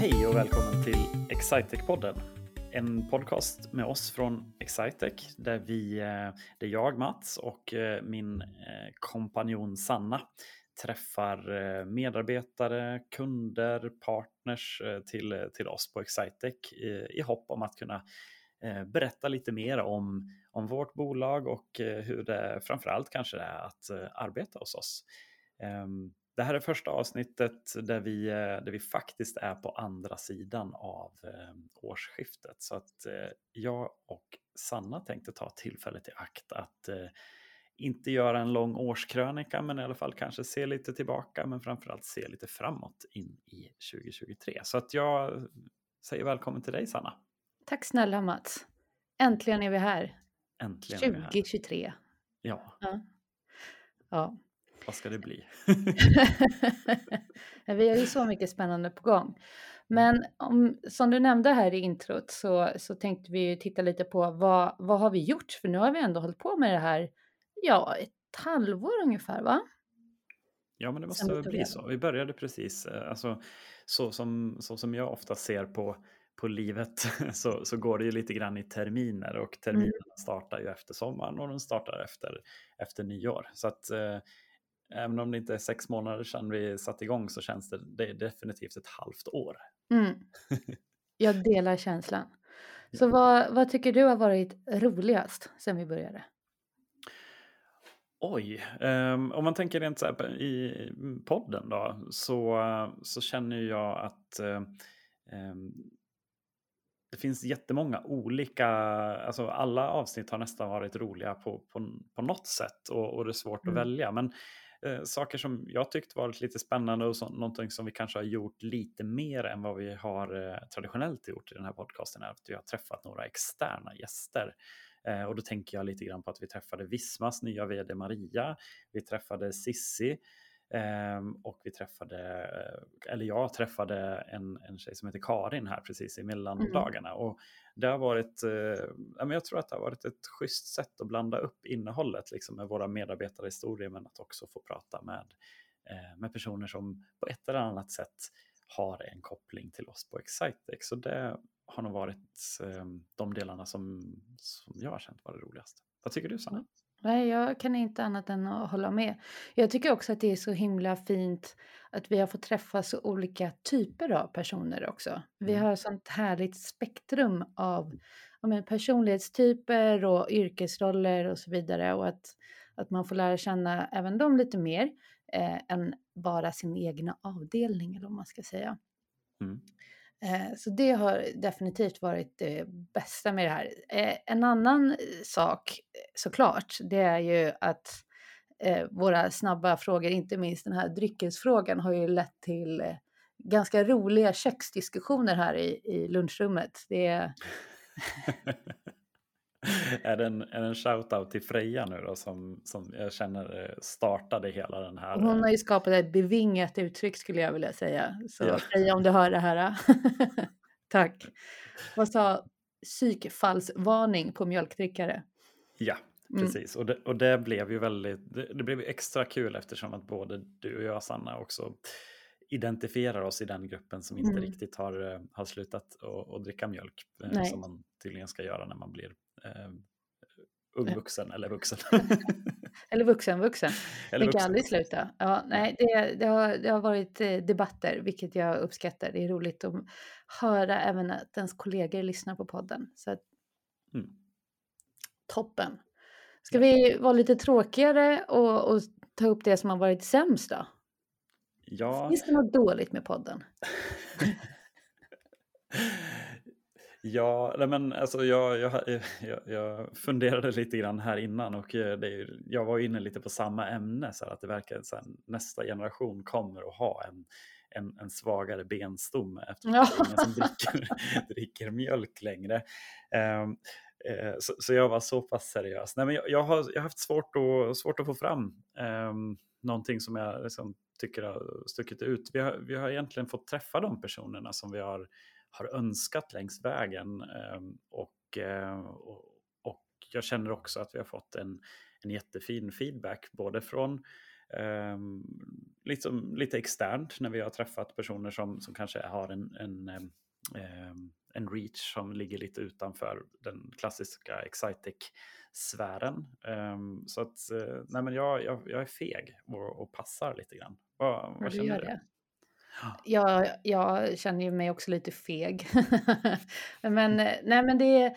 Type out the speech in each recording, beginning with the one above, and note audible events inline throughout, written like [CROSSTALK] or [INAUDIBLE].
Hej och välkommen till Excitec-podden. En podcast med oss från Excitec där vi, eh, det är jag Mats och eh, min eh, kompanjon Sanna träffar medarbetare, kunder, partners till, till oss på Excitec i, i hopp om att kunna berätta lite mer om, om vårt bolag och hur det framförallt kanske är att arbeta hos oss. Ehm, det här är första avsnittet där vi, där vi faktiskt är på andra sidan av årsskiftet. Så att jag och Sanna tänkte ta tillfället i akt att inte göra en lång årskrönika, men i alla fall kanske se lite tillbaka, men framförallt se lite framåt in i 2023. Så att jag säger välkommen till dig Sanna. Tack snälla Mats. Äntligen är vi här. Äntligen 2023. Ja. ja. Ja. Vad ska det bli? [LAUGHS] vi har ju så mycket spännande på gång. Men om, som du nämnde här i introt så, så tänkte vi titta lite på vad, vad har vi gjort? För nu har vi ändå hållit på med det här, ja, ett halvår ungefär va? Ja, men det måste väl bli så. Vi började precis, eh, alltså, så, som, så som jag ofta ser på, på livet [LAUGHS] så, så går det ju lite grann i terminer och terminerna mm. startar ju efter sommaren och de startar efter, efter nyår. Så att eh, även om det inte är sex månader sedan vi satte igång så känns det, det är definitivt ett halvt år. Mm. [LAUGHS] Jag delar känslan. Så vad, vad tycker du har varit roligast sedan vi började? Oj, um, om man tänker rent så här i podden då så, så känner jag att um, det finns jättemånga olika, alltså alla avsnitt har nästan varit roliga på, på, på något sätt och, och det är svårt mm. att välja. Men eh, saker som jag tyckt varit lite spännande och så, någonting som vi kanske har gjort lite mer än vad vi har eh, traditionellt gjort i den här podcasten är att vi har träffat några externa gäster. Eh, och då tänker jag lite grann på att vi träffade Vismas nya vd Maria, vi träffade Sissi Um, och vi träffade, eller jag träffade en, en tjej som heter Karin här precis i mellandagarna. Mm. Och det har varit, eh, jag tror att det har varit ett schysst sätt att blanda upp innehållet liksom, med våra medarbetarhistorier men att också få prata med, eh, med personer som på ett eller annat sätt har en koppling till oss på Excitex. Så det har nog varit eh, de delarna som, som jag har känt varit roligast. Vad tycker du Sanna? Mm. Nej, jag kan inte annat än att hålla med. Jag tycker också att det är så himla fint att vi har fått träffa så olika typer av personer också. Vi mm. har sånt härligt spektrum av ja, personlighetstyper och yrkesroller och så vidare och att, att man får lära känna även dem lite mer eh, än bara sin egna avdelning eller vad man ska säga. Mm. Eh, så det har definitivt varit det bästa med det här. Eh, en annan sak såklart, det är ju att eh, våra snabba frågor, inte minst den här dryckesfrågan, har ju lett till ganska roliga köksdiskussioner här i, i lunchrummet. Det är... [LAUGHS] [LAUGHS] [LAUGHS] är det en, är det en shout-out till Freja nu då som, som jag känner startade hela den här? Hon har ju skapat ett bevingat uttryck skulle jag vilja säga. Så ja. Freja om du hör det här. [LAUGHS] Tack. Vad sa psykfallsvarning på mjölkdrickare? Ja, mm. precis. Mm. Och, det, och det blev ju väldigt, det, det blev extra kul eftersom att både du och jag Sanna också identifierar oss i den gruppen som inte mm. riktigt har, har slutat att dricka mjölk. Eh, Nej. Som man tydligen ska göra när man blir eh, ungvuxen eller vuxen. [LAUGHS] eller vuxen, vuxen. [LAUGHS] Eller det kan aldrig sluta. Ja, nej, det, det, har, det har varit eh, debatter, vilket jag uppskattar. Det är roligt att höra även att ens kollegor lyssnar på podden. Så att, mm. Toppen. Ska vi vara lite tråkigare och, och ta upp det som har varit sämst då? Ja. Finns det något dåligt med podden? [LAUGHS] Ja, men alltså jag, jag, jag, jag, funderade lite grann här innan och eh, det, jag var inne lite på samma ämne, så att det verkar som nästa generation kommer att ha en, en, en svagare benstomme eftersom ja. det är ingen som dricker, [LAUGHS] dricker mjölk längre. Um, så, så, jag var så pass seriös. Nej, men jag, har, jag har haft svårt att, svårt att få fram um, någonting som jag liksom tycker har stuckit ut. Vi har, vi har egentligen fått träffa de personerna som vi har har önskat längs vägen. Ehm, och, eh, och, och jag känner också att vi har fått en, en jättefin feedback både från Um, liksom, lite externt när vi har träffat personer som, som kanske har en, en, um, en reach som ligger lite utanför den klassiska Excitec-sfären. Så att uh, nej, men jag, jag, jag är feg och, och passar lite grann. Vad, vad känner du? Jag, jag känner ju mig också lite feg. [LAUGHS] men, nej, men det,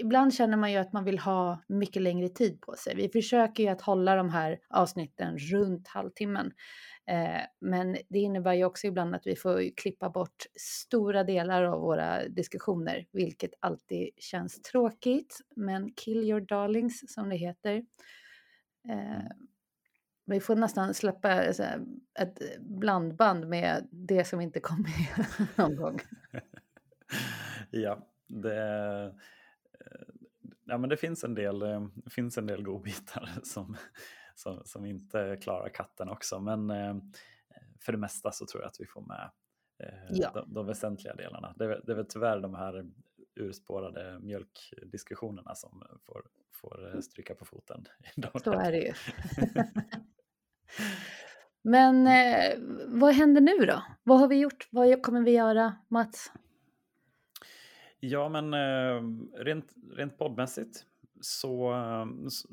ibland känner man ju att man vill ha mycket längre tid på sig. Vi försöker ju att hålla de här avsnitten runt halvtimmen. Eh, men det innebär ju också ibland att vi får klippa bort stora delar av våra diskussioner, vilket alltid känns tråkigt. Men kill your darlings som det heter. Eh, mm. Vi får nästan släppa här, ett blandband med det som inte kom med [LAUGHS] någon gång. [LAUGHS] ja, det, ja, men det finns en del, det finns en del godbitar [LAUGHS] som, som, som inte klarar katten också. Men eh, för det mesta så tror jag att vi får med eh, ja. de, de väsentliga delarna. Det, det är väl tyvärr de här urspårade mjölkdiskussionerna som får, får stryka på foten. Så är det ju. [LAUGHS] Men eh, vad händer nu då? Vad har vi gjort? Vad kommer vi göra, Mats? Ja, men eh, rent, rent poddmässigt så, så,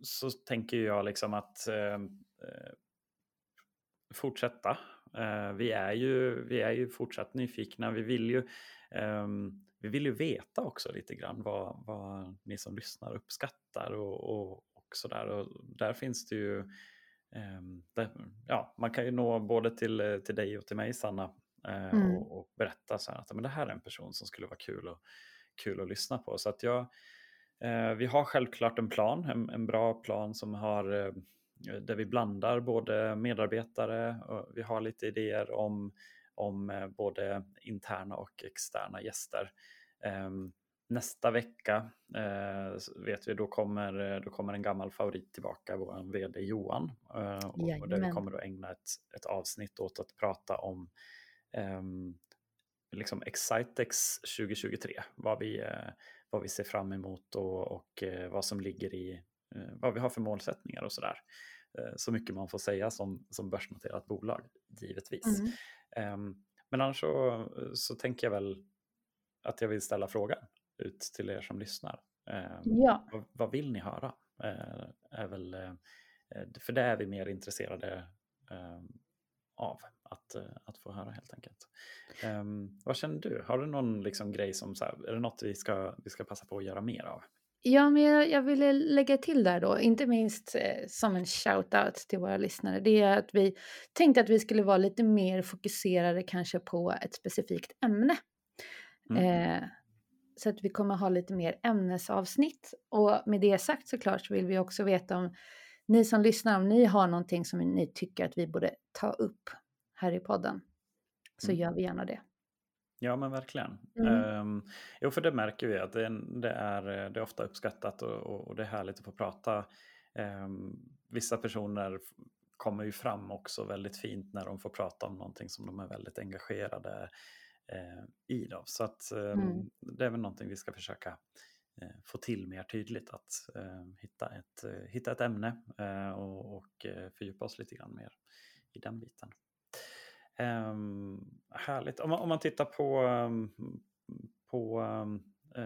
så, tänker jag liksom att eh, eh fortsätta. Eh, vi, är ju, vi är ju fortsatt nyfikna. Vi vill ju, eh, vi vill ju veta också lite grann vad, vad ni som lyssnar uppskattar och, och, och sådär. Och där finns det ju, ehm, ja, man kan ju nå både till, till dig och till mig Sanna eh, mm. och, och, berätta så att men det här är en person som skulle vara kul, och, kul att lyssna på. Så att jag, Eh, vi har självklart en plan, en, en bra plan som har, där vi blandar både medarbetare och vi har lite idéer om, om eh, både interna och externa gäster. Ehm, nästa vecka vet vi, då kommer, då kommer en gammal favorit tillbaka, vår vd Johan. och där vi kommer att ägna ett, ett avsnitt åt att prata om um, liksom Excitex 2023, vad vi, vad vi ser fram emot och, och eh, vad som ligger i eh, vad vi har för målsättningar och sådär. Eh, så mycket man får säga som, som börsnoterat bolag, givetvis. Mm. Ehm, men annars så, så tänker jag väl att jag vill ställa frågan ut till er som lyssnar. Ehm, ja. Vad, vad, vill ni höra? Är väl, för det är vi mer intresserade ehm, av att, eh, att få höra helt enkelt. Um, vad känner du? Har du någon liksom grej som, så här, är det något vi ska, vi ska passa på att göra mer av? Ja, men jag, jag ville lägga till där då, inte minst eh, som en shout-out till våra lyssnare, det är att vi tänkte att vi skulle vara lite mer fokuserade kanske på ett specifikt ämne. Mm. Eh, så att vi kommer ha lite mer ämnesavsnitt. Och med det sagt såklart så vill vi också veta om ni som lyssnar, om ni har någonting som ni tycker att vi borde ta upp här i podden så mm. gör vi gärna det. Ja men verkligen. Mm. Um, jo för det märker vi att det, det, är, det är ofta uppskattat och, och, det är härligt att få prata. Um, vissa personer kommer ju fram också väldigt fint när de får prata om någonting som de är väldigt engagerade eh, i. Då. Så att, eh, mm. det är väl någonting vi ska försöka eh, få till mer tydligt att eh, hitta, ett, eh, hitta ett ämne eh, och, och fördjupa oss lite grann mer i den biten. Um, härligt. Om man, om man tittar på, um, på, um, uh,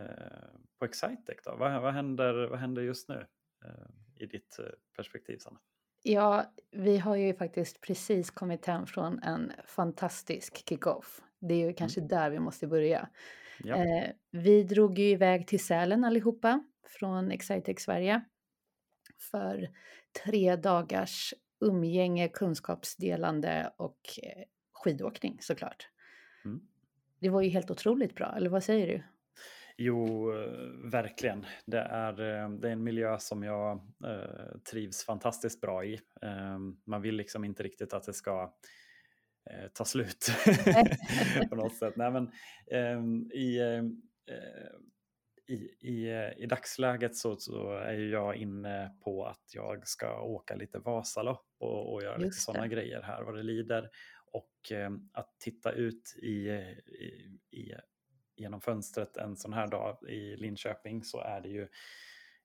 på Excitec då, vad, vad, händer, vad händer just nu uh, i ditt uh, perspektiv Sanna? Ja, vi har ju faktiskt precis kommit hem från en fantastisk kick-off. Det är ju kanske mm. där vi måste börja. Ja. Eh, vi drog ju iväg till Sälen allihopa från Excitec Sverige för tre dagars umgänge, kunskapsdelande och skidåkning såklart. Mm. Det var ju helt otroligt bra, eller vad säger du? Jo, verkligen. Det är, eh, det är en miljö som jag eh, trivs fantastiskt bra i. Eh, man vill liksom inte riktigt att det ska eh, ta slut [LAUGHS] på något sätt. Nej, men, ehm, i, eh, i, i, i dagsläget så, så, är jag inne på att jag ska åka lite Vasalopp och, och göra Just lite sådana grejer här vad det lider. Och eh, att titta ut i, eh, i, i, genom fönstret en sån här dag i Linköping så är det ju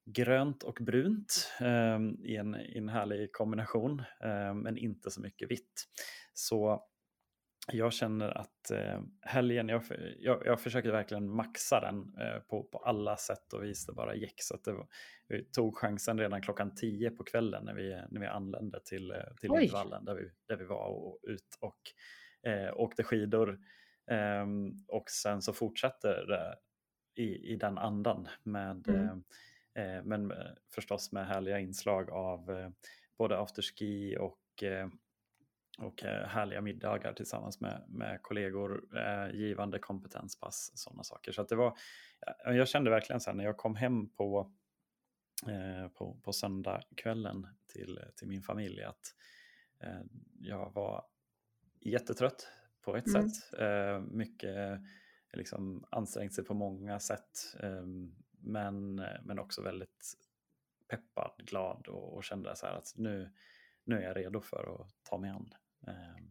grönt och brunt eh, i, en, i en härlig kombination, eh, men inte så mycket vitt. Så jag känner att eh, helgen, jag, jag, jag försöker verkligen maxa den eh, på, på alla sätt och vis det bara gick. Så att det, vi tog chansen redan klockan tio på kvällen när vi, när vi anlände till, eh, till Lindvallen där vi, där vi var och, ut och eh, åkte skidor. Eh, och sen så fortsätter det i, i den andan med, mm. Eh, eh, men förstås med härliga inslag av både afterski och och eh, härliga middagar tillsammans med, med kollegor, eh, givande kompetenspass, sådana saker. Så det var, jag kände verkligen sen när jag kom hem på, eh, på, på söndagskvällen till, till min familj att eh, jag var jättetrött på ett mm. sätt. Eh, mycket liksom ansträngt sig på många sätt, eh, men, men också väldigt peppad, glad och, och kände så här att nu, nu är jag redo för att ta mig an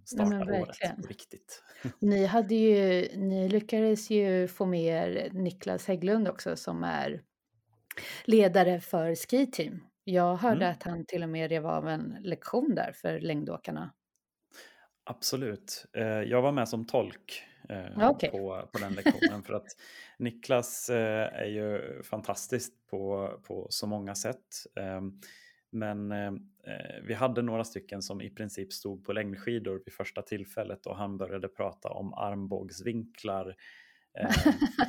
starta Nej, året på riktigt. [LAUGHS] Ni, hade ju, ni lyckades ju få med er Niklas Hägglund också som är ledare för Ski Team. Jag hörde mm. att han till och med rev av en lektion där för längdåkarna. Absolut. Eh, jag var med som tolk eh, okay. på, på den [LAUGHS] lektionen för att Niklas eh, är ju fantastisk på, på så många sätt. Men eh, vi hade några stycken som i princip stod på längdskidor vid första tillfället och han började prata om armbågsvinklar eh,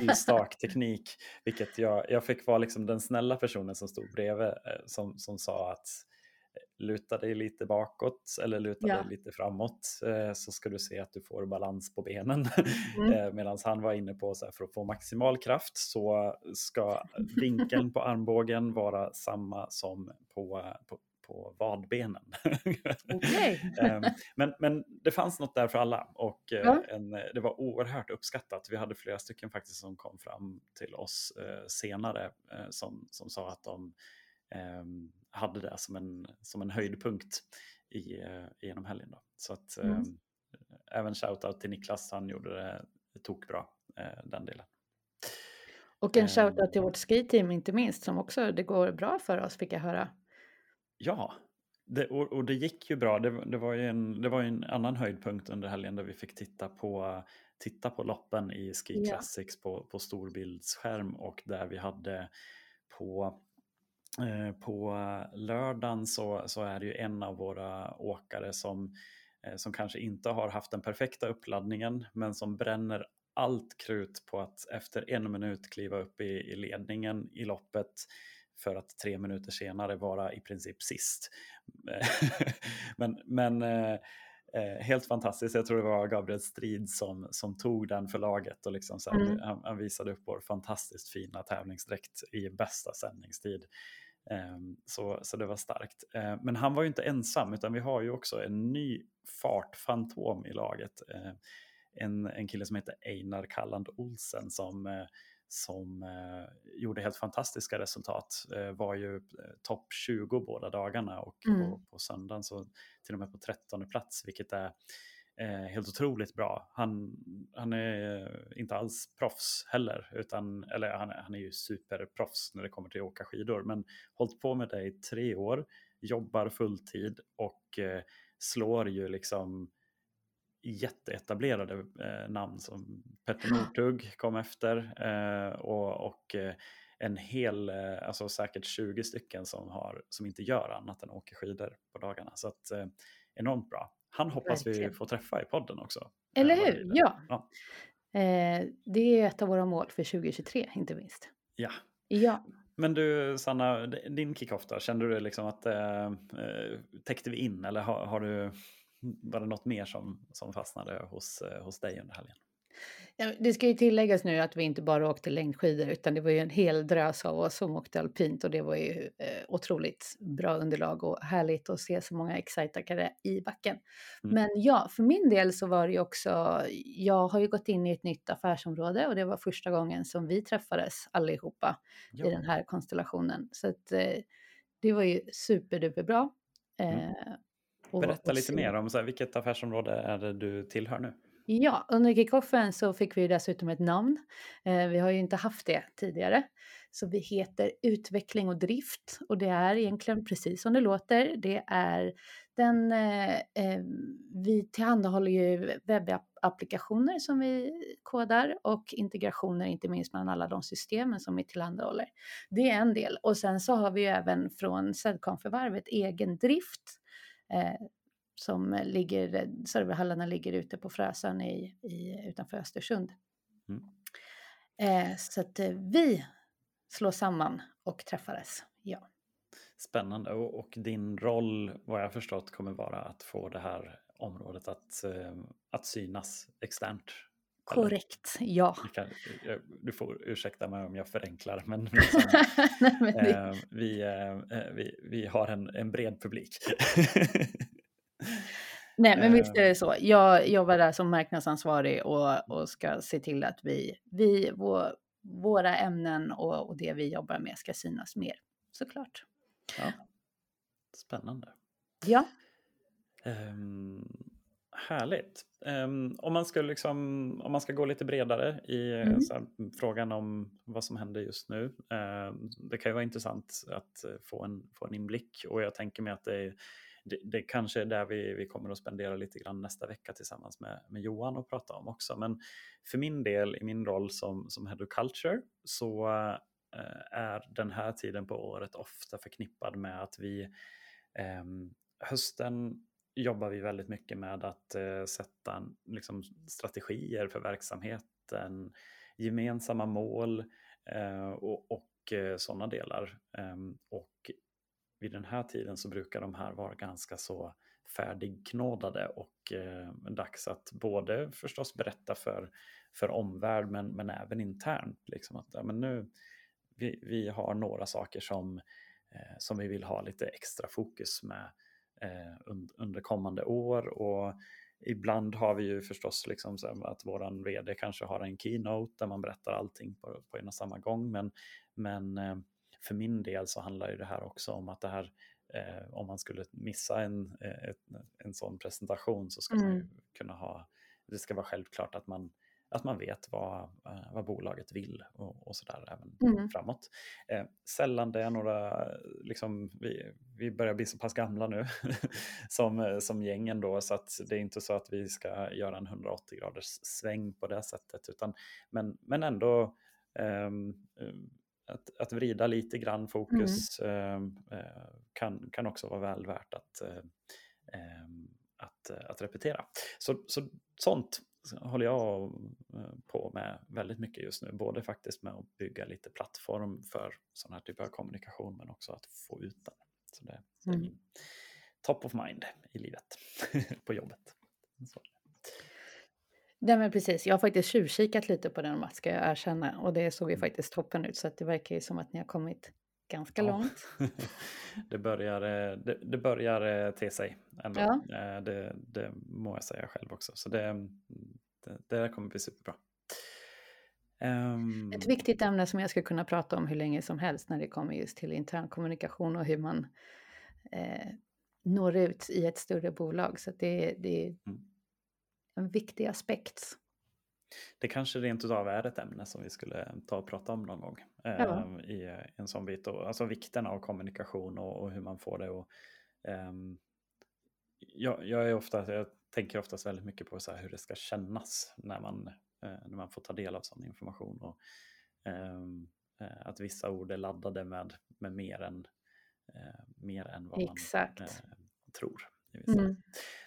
[LAUGHS] i stakteknik. Vilket jag, jag fick vara liksom den snälla personen som stod bredvid eh, som, som sa att luta dig lite bakåt eller luta ja. dig lite framåt eh, så ska du se att du får balans på benen. Mm. [LAUGHS] Eh, Medan han var inne på så här, för att få maximal kraft så ska vinkeln på armbågen vara samma som på, på, på vadbenen. Okay. [LAUGHS] Ehm, men, men det fanns något där för alla och eh, ja. en, det var oerhört uppskattat. Vi hade flera stycken faktiskt som kom fram till oss senare som, som sa att de hade det som en, som en höjdpunkt i, eh, genom helgen. Då. Så att mm. eh, även shoutout till Niklas, han gjorde det, tokbra eh, den delen. Och en shoutout till vårt skiteam inte minst som också det går bra för oss fick jag höra. Ja, det, och, och, det gick ju bra. Det, det, var ju en, det var en annan höjdpunkt under helgen där vi fick titta på, titta på loppen i Ski Classics ja. på, på storbildsskärm och där vi hade på på lördagen så, så är det ju en av våra åkare som, eh, som kanske inte har haft den perfekta uppladdningen men som bränner allt krut på att efter en minut kliva upp i, i ledningen i loppet för att tre minuter senare vara i princip sist. [LAUGHS] men men eh, eh, helt fantastiskt. Jag tror det var Gabriel Strid som, som tog den för laget och liksom så här, mm. han, han, visade upp vår fantastiskt fina tävlingsdräkt i bästa sändningstid. Ehm, så, så det var starkt. Ehm, men han var ju inte ensam utan vi har ju också en ny fartfantom i laget. Ehm, en, en kille som heter Einar Kalland Olsen som, eh, som eh, gjorde helt fantastiska resultat. Var ju eh, topp 20 båda dagarna och mm. på, på söndagen så till och med på 13 plats vilket är eh, helt otroligt bra. Han, han är inte alls proffs heller, utan, eller han, han är ju superproffs när det kommer till att åka skidor, men hållit på med det i tre år, jobbar fulltid och eh, slår ju liksom jätteetablerade eh, namn som Petter [LAUGHS] Northug kom efter eh, och, och eh, en hel, eh, alltså säkert 20 stycken som, har, som inte gör annat än åker skidor på dagarna. Så att, eh, enormt bra. Han hoppas Verkligen. vi får träffa i podden också. Eller hur? Ja. ja. Eh, det är ett av våra mål för 2023, inte minst. Ja. ja. Men du, Sanna, din kickoff då, kände du liksom att eh, eh, täckte vi in eller har, har, du, var det något mer som, som fastnade hos, eh, hos dig under helgen? Ja, det ska ju tilläggas nu att vi inte bara åkte längdskidor utan det var ju en hel drös av oss som åkte alpint och det var ju eh, otroligt bra underlag och härligt att se så många excitare i backen. Mm. Men ja, för min del så var det ju också, jag har ju gått in i ett nytt affärsområde och det var första gången som vi träffades allihopa ja. i den här konstellationen. Så att eh, det var ju superduperbra. Mm. Eh, Berätta lite mer om så här, vilket affärsområde är det du tillhör nu? Ja, under kickoffen så fick vi dessutom ett namn. Eh, vi har ju inte haft det tidigare. Så vi heter Utveckling och drift och det är egentligen precis som det låter. Det är den, eh, eh vi tillhandahåller ju webbapplikationer som vi kodar och integrationer inte minst mellan alla de systemen som vi tillhandahåller. Det är en del och sen så har vi ju även från Sedcon-förvärvet egen drift eh, som ligger, serverhallarna ligger ute på Frösön i, i, utanför Östersund. Mm. Eh, så att eh, vi slår samman och träffades. Ja. Spännande. Och, och, din roll, vad jag förstått, kommer vara att få det här området att, eh, att synas externt. Korrekt, eller? ja. Kan, du får ursäkta mig om jag förenklar, men, [LAUGHS] liksom, Nej, men det... eh, vi, eh, vi, vi har en, en bred publik. [LAUGHS] Nej, men visst är det så. Jag jobbar där som marknadsansvarig och, och ska se till att vi, vi vår, våra ämnen och, och det vi jobbar med ska synas mer, såklart. Ja. Spännande. Ja. Um, härligt. Um, om, man ska liksom, om man ska gå lite bredare i mm. här, frågan om vad som händer just nu. Uh, det kan ju vara intressant att få en, få en inblick och jag tänker mig att det är det, det kanske är där vi, vi kommer att spendera lite grann nästa vecka tillsammans med, med Johan och prata om också. Men för min del, i min roll som, som Head of Culture, så eh, är den här tiden på året ofta förknippad med att vi eh, hösten jobbar vi väldigt mycket med att eh, sätta liksom, strategier för verksamheten, gemensamma mål eh, och, och eh, sådana delar. Ehm, och vid den här tiden så brukar de här vara ganska så färdigknådade och eh, dags att både förstås berätta för, för omvärld men, men även internt. Liksom att, ja, men nu, vi, vi har några saker som, eh, som vi vill ha lite extra fokus med eh, under kommande år och ibland har vi ju förstås liksom så att våran vd kanske har en keynote där man berättar allting på, på en och samma gång men, men eh, för min del så handlar ju det här också om att det här, eh, om man skulle missa en, eh, ett, en sån presentation så ska mm. man ju kunna ha, det ska vara självklart att man, att man vet vad, eh, vad bolaget vill och, och sådär även mm. framåt. Eh, sällan det är några, liksom, vi, vi börjar bli så pass gamla nu [LAUGHS] som, eh, som gäng ändå så att det är inte så att vi ska göra en 180 graders sväng på det sättet utan men, men ändå um, att, att vrida lite grann fokus mm. eh, kan, kan också vara väl värt att, eh, ehm, att, att repetera. Så, så sånt håller jag eh, på med väldigt mycket just nu, både faktiskt med att bygga lite plattform för sån här typ av kommunikation men också att få ut den. Så det, det är mm. min top of mind i livet [LAUGHS] på jobbet. Så. Nej men precis, jag har faktiskt tjuvkikat lite på den Mats ska jag erkänna och det såg ju mm. faktiskt toppen ut så att det verkar ju som att ni har kommit ganska ja. långt. [LAUGHS] det, börjar, eh, det, det börjar eh, te sig ändå, ja. Eh, det, det må jag säga själv också. Så det, det, det kommer bli superbra. Um... Ett viktigt ämne som jag ska kunna prata om hur länge som helst när det kommer just till intern kommunikation och hur man eh, når ut i ett större bolag. Så det, det, mm en viktig aspekt. Det kanske rent utav är ett ämne som vi skulle ta och prata om någon gång ja. eh, i en sån bit. Och, alltså vikten av kommunikation och, och hur man får det. Och, eh, jag, jag, är ofta, jag tänker oftast väldigt mycket på så hur det ska kännas när man, eh, när man får ta del av sån information. Och, ehm, eh, att vissa ord är laddade med, med mer, än, eh, mer än vad Exakt. man eh, tror. Mm.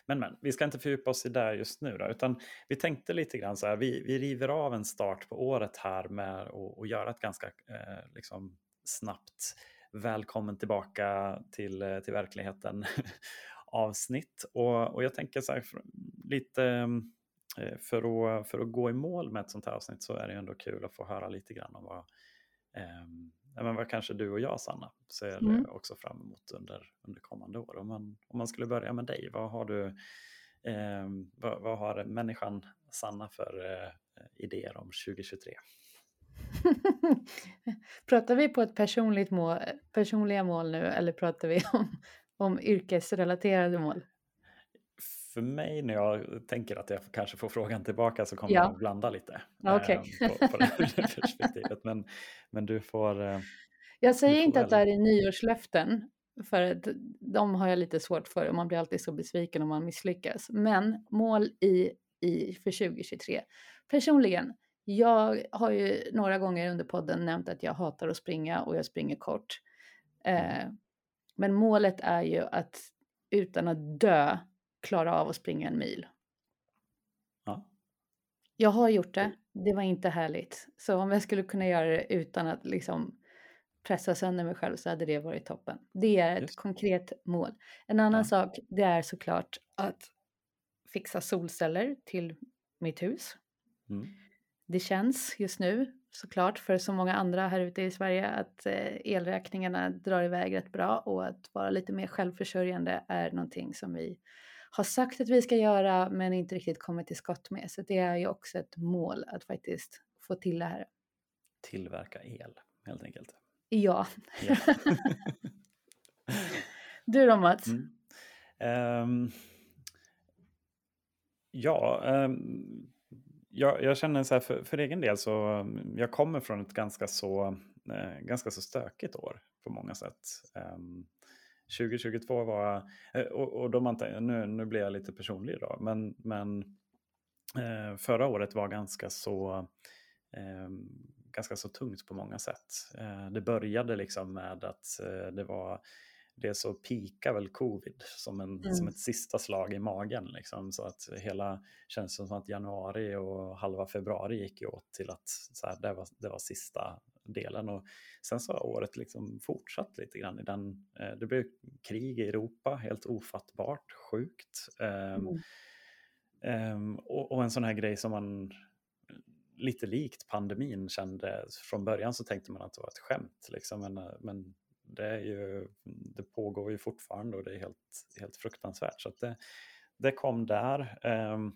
Men, men vi ska inte fördjupa oss i det just nu, då, utan vi tänkte lite grann så här, vi, vi river av en start på året här med att göra ett ganska eh, liksom snabbt välkommen tillbaka till, eh, till verkligheten [LAUGHS] avsnitt. Och, och jag tänker så här, lite eh, för att, för att gå i mål med ett sånt här avsnitt så är det ändå kul att få höra lite grann om vad, eh, men vad kanske du och jag, Sanna, ser mm. också fram emot under, under kommande år. Om man, om man skulle börja med dig, vad har du, eh, vad, vad, har människan Sanna för eh, idéer om 2023? [LAUGHS] pratar vi på ett personligt mål, personliga mål nu eller pratar vi om, om yrkesrelaterade mål? För mig när jag tänker att jag kanske får frågan tillbaka så kommer Ja. jag att blanda lite Okej. eh, på, på det [LAUGHS] perspektivet. Men, men du får... Eh, Jag säger får inte att det väl- här är nyårslöften, för de har jag lite svårt för och man blir alltid så besviken om man misslyckas. Men mål i, i för 2023. Personligen, jag har ju några gånger under podden nämnt att jag hatar att springa och jag springer kort. Eh, men målet är ju att utan att dö klara av att springa en mil. ja. Jag har gjort det. Det var inte härligt. Så om jag skulle kunna göra det utan att liksom pressa sönder mig själv så hade det varit toppen. Det är ett Just. konkret mål. En annan Ja. sak, det är såklart att fixa solceller till mitt hus. Mm. Det känns just nu såklart för så många andra här ute i Sverige att eh, elräkningarna drar iväg rätt bra och att vara lite mer självförsörjande är någonting som vi har sagt att vi ska göra men inte riktigt kommit till skott med. Så det är ju också ett mål att faktiskt få till det här. Tillverka el, helt enkelt. Ja, Ja. [LAUGHS] du då Mats? Mm. Ehm, ja, ehm, jag, jag känner så här för, för egen del så jag kommer från ett ganska så, eh, ganska så stökigt år på många sätt. Ehm, 2022 var, eh, och, och de man, nu, nu blir jag lite personlig idag, men, men eh, förra året var ganska så eh, ganska så tungt på många sätt. Eh, det började liksom med att eh, det var det så pika väl covid som, en, Mm. som ett sista slag i magen. Liksom, så att hela känns som att januari och halva februari gick ju åt till att så här, det, var, det var sista delen. Och sen så har året liksom fortsatt lite grann i den. Eh, det blev krig i Europa, helt ofattbart, sjukt. Ehm, Mm. Ehm, och, och en sån här grej som man lite likt pandemin kände från början så tänkte man att det var ett skämt. Liksom, men, eh, men det, är ju, det pågår ju fortfarande och det är helt, helt fruktansvärt. Så att det, det kom där. Ehm,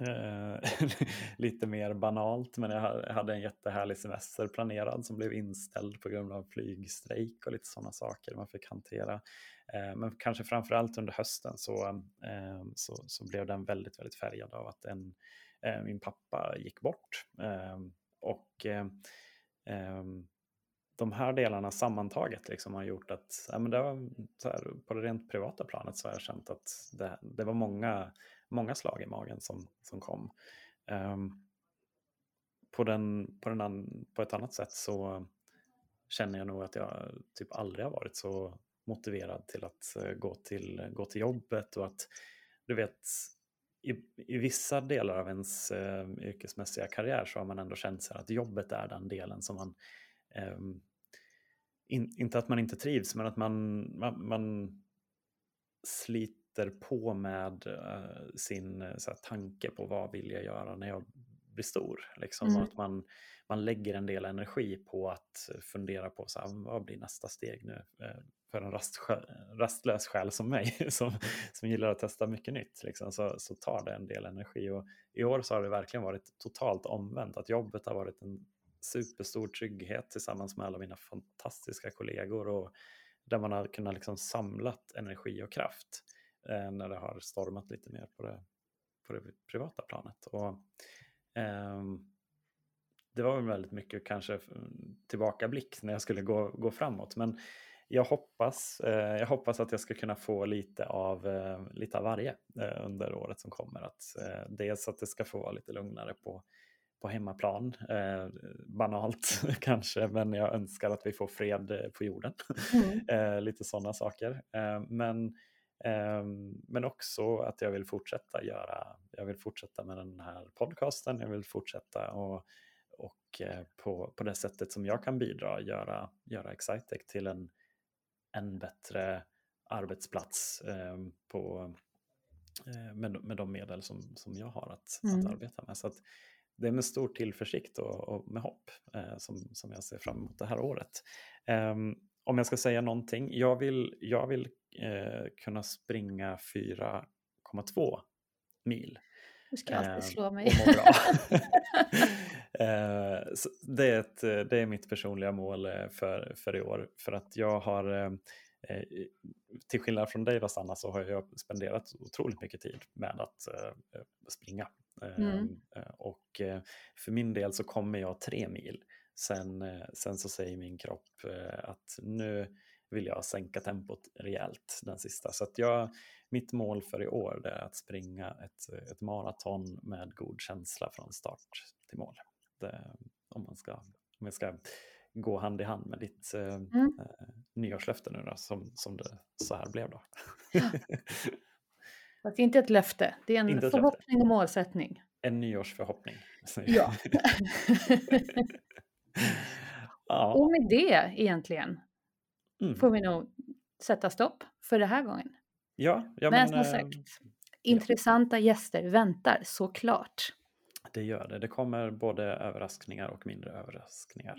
eh, [LAUGHS] lite mer banalt, men jag jag hade en jättehärlig semester planerad som blev inställd på grund av flygstrejk och lite sådana saker man fick hantera. Eh, Men kanske framförallt under hösten så, eh, så, så blev den väldigt, väldigt färgad av att en, eh, min pappa gick bort. Eh, Och eh, eh, de här delarna sammantaget liksom har gjort att ja, men det var, så här, på det rent privata planet så har jag känt att det, det var många, många slag i magen som, som kom. Um, på, den, på, den an, på ett annat sätt så känner jag nog att jag typ aldrig har varit så motiverad till att eh, gå till, gå till jobbet och att du vet i, i vissa delar av ens eh, yrkesmässiga karriär så har man ändå känt sig att jobbet är den delen som man in, inte att man inte trivs men att man, man, man sliter på med eh, sin eh, så här, tanke på vad vill jag göra när jag blir stor. Liksom, Mm. att man, man lägger en del energi på att fundera på så här, vad blir nästa steg nu eh, för en rast, rastlös själ som mig [LAUGHS] som, som gillar att testa mycket nytt. Liksom, så, så tar det en del energi. Och I år så har det verkligen varit totalt omvänt. Att jobbet har varit en superstor trygghet tillsammans med alla mina fantastiska kollegor och där man har kunnat liksom samlat energi och kraft eh, när det har stormat lite mer på det, på det privata planet. Och, eh, det var väl väldigt mycket kanske tillbakablick när jag skulle gå, gå framåt. Men jag hoppas, eh, jag hoppas att jag ska kunna få lite av, eh, lite av varje eh, under året som kommer. Att, eh, dels att det ska få vara lite lugnare på, på hemmaplan. Eh, banalt [LAUGHS] kanske, men jag önskar att vi får fred eh, på jorden. Mm. [LAUGHS] eh, lite sådana saker. Eh, men, eh, men också att jag vill fortsätta göra, jag vill fortsätta med den här podcasten, jag vill fortsätta och, och eh, på, på det sättet som jag kan bidra göra, göra Excitec till en, en bättre arbetsplats eh, på, eh, med, med de medel som, som jag har att, Mm. att arbeta med. Så att det är med stor tillförsikt och, och med hopp eh, som, som jag ser fram emot det här året. Ehm, om jag ska säga någonting, jag vill, jag vill eh, kunna springa 4,2 mil. Du ska alltid eh, slå och mig. må bra. [LAUGHS] [LAUGHS] Eh, det, är ett, det är mitt personliga mål eh, för, för i år. För att jag har, eh, till skillnad från dig då Sanna så har jag spenderat otroligt mycket tid med att springa. Mm. Ehm, eh, och eh, för min del så kommer jag tre mil. Sen, eh, sen så säger min kropp att nu vill jag sänka tempot rejält den sista. Så att jag, mitt mål för i år är att springa ett, ett maraton med god känsla från start till mål. Det, om, man ska, om jag ska gå hand i hand med ditt Mm. eh, nyårslöfte nu då, som, som det så här blev då. [LAUGHS] Fast inte ett löfte, det är en löfte. förhoppning och målsättning. en nyårsförhoppning. Ja. [LAUGHS] ja. och med det egentligen Mm. får vi nog sätta stopp för den här gången. ja, ja Men men, som eh, sagt, intressanta gäster väntar såklart. det gör det. Det kommer både överraskningar och mindre överraskningar.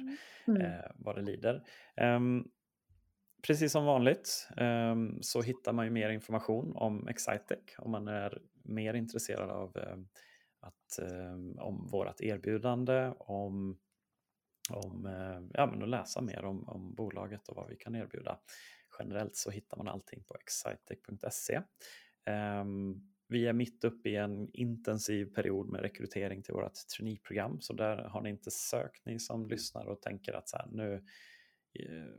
Mm. eh, vad det lider. Ehm, precis som vanligt ehm, så hittar man ju mer information om Excitec om man är mer intresserad av ehm, att, ehm, om vårt erbjudande, om, om eh, ja, men att läsa mer om, om bolaget och vad vi kan erbjuda. Generellt så hittar man allting på excitec.se. Vi är mitt uppe i en intensiv period med rekrytering till vårt traineeprogram så där har ni inte sökt ni som lyssnar och tänker att så här, nu eh,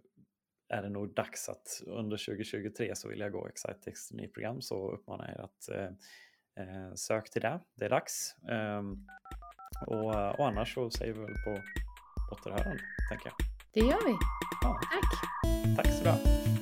är det nog dags att under 2023 så vill jag gå Excitex traineeprogram så uppmanar jag er att eh, eh, sök till det. Det är dags. Ehm, och, och annars så säger vi väl på återhörande, tänker jag. Det gör vi. Ja, Tack! tack så du.